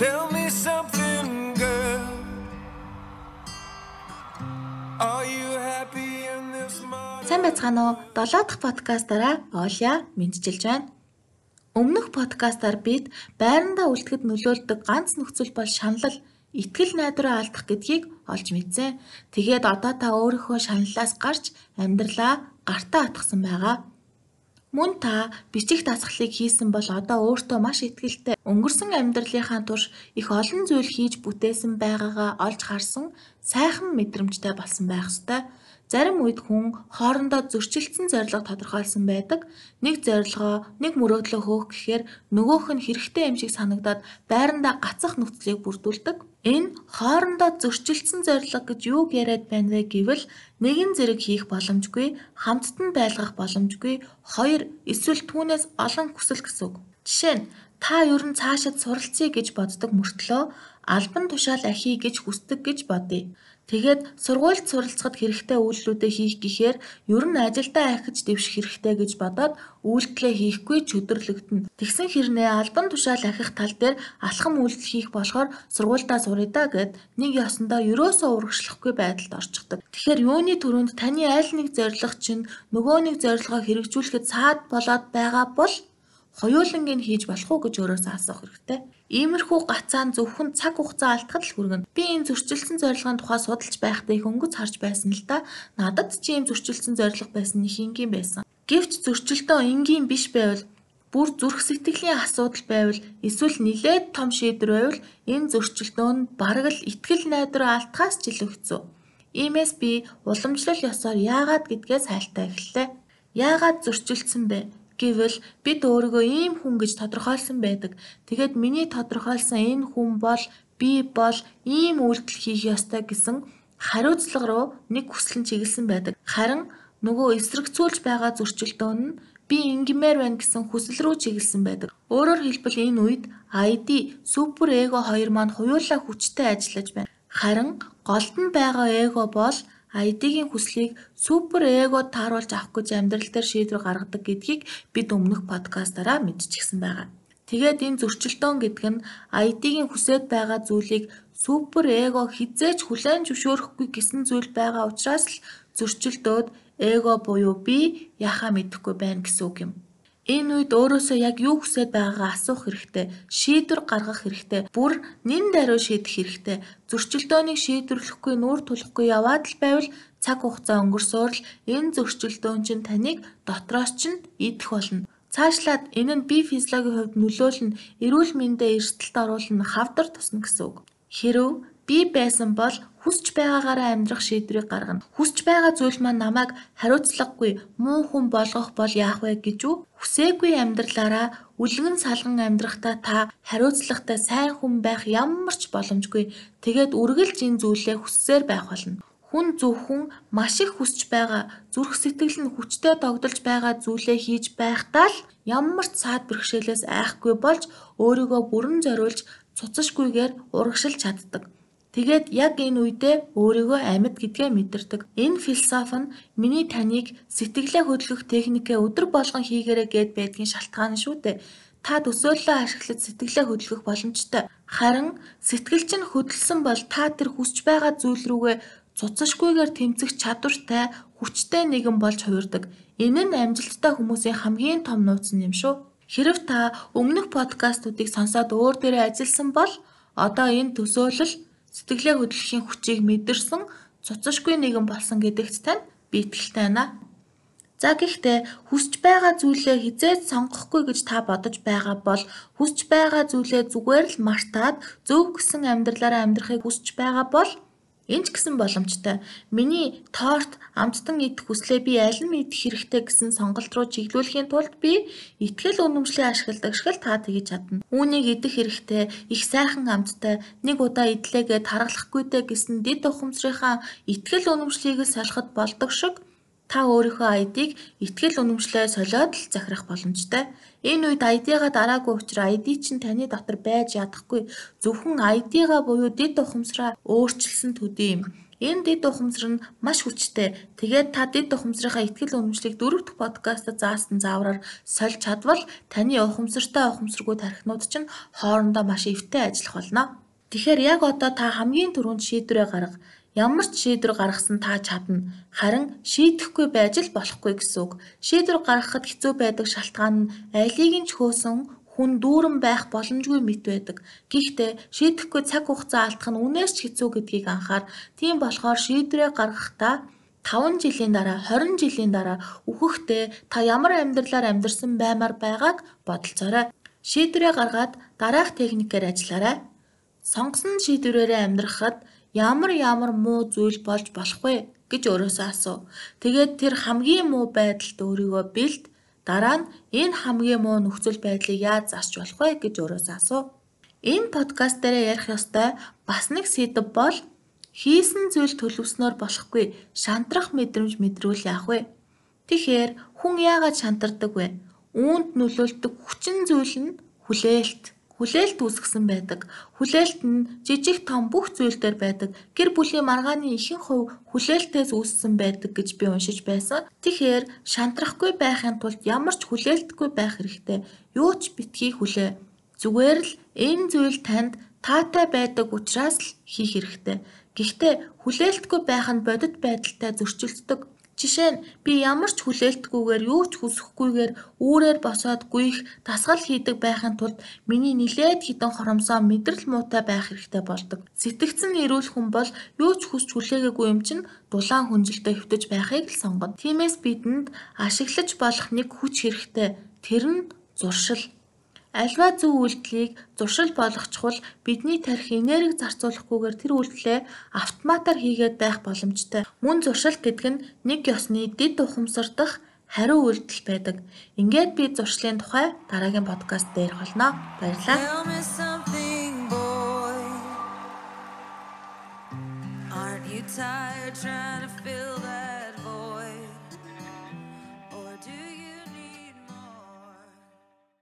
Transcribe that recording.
Tell me something, girl. Are you happy in this modern Сайн байцгаана уу? 7 дахь подкастаараа Оля мэдчилж байна. Өмнөх подкастаар бид байрандаа үлдэхэд нөлөөлдөг ганц нөхцөл бол шаналл, итгэл найдвараа алдах гэдгийг олж мэдсэн. Тэгээд одоо та өөрийнхөө шаналлаас гарч амьдралаа гартаа атгсан байгаа. Мөн та бичих дасгалыг хийсэн бол одоо өөртөө маш ихтгэлтэй өнгөрсөн амьдралынхаа турш их олон зүйл хийж бүтээсэн байгаагаа олж харсан сайхан мэдрэмжтэй болсон байх ёстой. Зарим үед хүн хоорондоо зөрчилдсөн зорилго тодорхойлсон байдаг. Нэг зорилгоо, нэг мөрөөдлөө хөөх гэхээр нөгөөх нь хэрэгтэй юм шиг санагдаад байрандаа гацах нөхцөлийг бүрдүүлдэг. Энэ хоорондоо зөрчилдсөн зорилго гэж юуг яриад байна вэ гэвэл нэгэн зэрэг хийх боломжгүй, хамттан байлгах боломжгүй, хоёр эсвэл түүнээс олон хүсэл гэсэн үг. Жишээ нь та ер нь цаашид суралцъя гэж боддог мөртлөө албан тушаал ахий гэж хүсдэг гэж бодъё. Тэгээд сургуульд суралцахад хэрэгтэй үйлдэлүүдээ хийх гэхээр ер нь ажилдаа ахиж дэвших хэрэгтэй гэж бодоод үйлдэлээ хийхгүй чөдөрлөгдөнө. Тэгсэн хэрнээ албан тушаал ахих тал дээр алхам үйлдэл хийх болохоор сургуульдаа суръя да гэд нэг ёсондоо ерөөсөө урагшлахгүй байдалд орчихдог. Тэгэхээр юуны төрөнд таны аль нэг зорилго чинь нөгөө нэг зорилгоо хэрэгжүүлэхэд саад болоод байгаа бол хоёулангийн хийж болох уу гэж өөрөөсөө асуух хэрэгтэй. Иймэрхүү гацаан зөвхөн цаг хугацаа алдахад л хүргэнэ. Би энэ зөрчилсөн зорилгын тухай судалж байхдаа их өнгөц харж байсан л да. Надад ч ийм зөрчилсөн зорилго байсан их энгийн байсан. Гэвч зөрчилтөө энгийн биш байвал бүр зүрх сэтгэлийн асуудал байвал эсвэл нилээд том шийдвэр байвал энэ зөрчилтөө нь бараг л итгэл найдвараа алдхаас ч илүү хэцүү. Иймээс би уламжлал ёсоор яагаад гэдгээ сайлтаа эхэллээ. Яагаад зөрчилдсөн бэ? Гэвэл бид өөрийгөө ийм хүн гэж тодорхойлсон байдаг. Тэгээд миний тодорхойлсон энэ хүн бол би бол ийм үйлдэл хийх ёстой гэсэн хариуцлага руу нэг хүсэл нь чиглэсэн байдаг. Харин нөгөө эсрэгцүүлж байгаа зөрчилдөөн нь би ингимээр байна гэсэн хүсэл рүү чиглэсэн байдаг. Өөрөөр хэлбэл энэ үед ID супер эго хоёр маань хуйлаа хүчтэй ажиллаж байна. Харин голд нь байгаа эго бол ID-гийн хүслийг супер эгод тааруулж авах гэж амьдрал дээр шийдвэр гаргадаг гэдгийг бид өмнөх подкастаараа мэдчихсэн байгаа. Тэгээд энэ зөрчилдөөн гэдэг нь ID-гийн хүсэж байгаа зүйлийг супер эго хизээж хүлээн зөвшөөрөхгүй гэсэн зүйл байгаа учраас л зөрчилдөөд эго буюу би яхаа мэдэхгүй байна гэсэн үг юм. Энэ үед өөрөөсөө яг юу хүсэж байгаагаа асуух хэрэгтэй, шийдвэр гаргах хэрэгтэй, бүр нэн даруй шийдэх хэрэгтэй. Зөрчилдөөнийг шийдвэрлэхгүй нүүр тулахгүй яваад л байвал цаг хугацаа өнгөрсөөр л энэ зөрчилдөөн чинь таныг дотроос чинь идэх болно. Цаашлаад энэ нь бие физиологийн хувьд нөлөөлнө, эрүүл мэндэд эрсдэлт оруулна, хавдар тусна гэсэн үг. Хэрв би байсан бол хүсч байгаагаараа амьдрах шийдвэрийг гаргана. Хүсч байгаа зүйл маань намайг хариуцлагагүй муу хүн болгох бол яах вэ гэж үү? Хүсээгүй амьдралаараа үлгэн салган амьдрахдаа та хариуцлагатай сайн хүн байх ямар ч боломжгүй. Тэгээд үргэлж энэ зүйлээ хүссээр байх болно. Хүн зөвхөн маш их хүсч байгаа зүрх сэтгэл нь хүчтэй догдолж байгаа зүйлээ хийж байхдаа л ямар ч саад бэрхшээлээс айхгүй болж өөрийгөө бүрэн зориулж цуцашгүйгээр урагшилж чаддаг. Тэгээд яг энэ үедээ өөрийгөө амьд гэдгээ мэдэрдэг. Энэ философи нь миний таныг сэтгэлээ хөдлөх техникээ өдөр болгон хийгээрэй гэд байдгийн шалтгаан шүү дээ. Та төсөөллөө ашиглаж сэтгэлээ хөдлөх боломжтой. Харин сэтгэл чинь хөдөлсөн бол та тэр хүсэж байгаа зүйл рүүгээ цуцашгүйгээр тэмцэх чадвартай хүчтэй нэгэн болж хувирдаг. Энэ нь амжилттай хүмүүсийн хамгийн том нууц юм шүү. Хэрв та өмнөх подкастуудыг сонсоод өөр дээрээ ажилласан бол одоо энэ төсөөлөл Сэтгэлээ хөдлөхийн хүчийг мэдэрсэн цуцашгүй нэгэн болсон гэдэгт тань би итгэлтэй байна. За гэхдээ хүсэж байгаа зүйлээ хизээд сонгохгүй гэж та бодож байгаа бол хүсэж байгаа зүйлээ зүгээр л мартаад зөв гэсэн амьдралаараа амьдрахыг хүсэж байгаа бол Энэ ч гэсэн боломжтой. Миний торт амттан идэх хүслээ би аль нь идэх хэрэгтэй гэсэн сонголт руу чиглүүлэхийн тулд би итгэл үнэмшлээ ашигладаг шиг л та тэгж чадна. Үүнийг идэх хэрэгтэй, их сайхан амттай, нэг удаа идлээгээд таргалахгүй дэ гэсэн дэд ухамсарынхаа итгэл үнэмшлийг л солиход болдог шиг та өөрийнхөө ID-г итгэл үнэмшлээ солиод л захирах боломжтой. Энэ үед ID-га дараагүй учраас ID чинь таны дотор байж ядахгүй. Зөвхөн ID-га буюу дэд ухамсараа өөрчилсөн төдий юм. Энэ дид ухамсар нь маш хүчтэй. Тэгээд та дид ухамсарынхаа ихтгэл үнэмшлийг дөрөв дэх подкастт заасан заавраар сольж чадвал таны ухамсартай ухамсаргүй тархинууд чинь хоорондоо маш эвтэй ажиллах болно. Тэгэхээр яг одоо та хамгийн түрүүнд шийдвэрээ гарга. Ямар ч шийдвэр гаргасан та чадна. Харин шийдэхгүй байж л болохгүй гэсэн үг. Шийдвэр гаргахад хэцүү байдаг шалтгаан нь алийг нь ч хөөсөн хүн дүүрэн байх боломжгүй мэт байдаг. Гэхдээ шийдэхгүй цаг хугацаа алдах нь үнээс ч хэцүү гэдгийг анхаар. Тийм болохоор шийдвэрээ гаргахдаа 5 жилийн дараа 20 жилийн дараа үхэхдээ та ямар амьдралаар амьдарсан баймаар байгааг бодолцоорой. Шийдвэрээ гаргаад дараах техникээр ажиллаарай. Сонгосон шийдвэрээрээ амьдрахад ямар ямар муу зүйл болж болох вэ гэж өөрөөсөө асуу. Тэгээд тэр хамгийн муу байдалд өөрийгөө бэлд Дараа нь энэ хамгийн муу нөхцөл байдлыг яаж зарч болох вэ гэж өөрөөсөө асуу. Энэ подкаст дээр ярих ёстой бас нэг сэдв бол хийсэн зүйл төлөвснөөр болохгүй шантрах мэдрэмж мэдрүүл яах вэ? Тэгэхээр хүн яагаад шантардаг вэ? Үүнд нөлөөлдөг хүчин зүйл нь хүлээлт хүлээлт үүсгэсэн байдаг. Хүлээлт нь жижиг том бүх зүйл дээр байдаг. Гэр бүлийн маргааны ихэнх хувь хүлээлтээс үүссэн байдаг гэж би уншиж байсан. Тэгэхээр шантрахгүй байхын тулд ямар ч хүлээлтгүй байх хэрэгтэй. Юу ч битгий хүлээ. Зүгээр л энэ зүйл танд таатай байдаг учраас л хийх хэрэгтэй. Гэхдээ хүлээлтгүй байх нь бодит байдалтай зөрчилддөг. Жишээ нь би ямар ч хүлээлтгүйгээр юу ч хүсэхгүйгээр үүрээр босоод гүйх дасгал хийдэг байхын тулд миний нилээд хідэн хоромсоо мэдрэл муутай байх хэрэгтэй болдог. Сэтгцэн эрүүл хүн бол юу ч хүсч хүлээгээгүй юм чинь дулаан хүнжилтэд хөвтөж байхыг л сонгоно. Тиймээс бидэнд ашиглаж болох нэг хүч хэрэгтэй. Тэр нь зуршил. Альва зөв үйлдэлийг зуршил болгочвол бидний тарих энерги зарцуулахгүйгээр тэр үйлдэлээ автоматар хийгээд байх боломжтой. Мөн зуршил гэдэг нь нэг ёсны дэд ухамсар дах хариу үйлдэл байдаг. Ингээд би зуршлын тухай дараагийн подкаст дээр холно. Баярлалаа. Tired trying to fill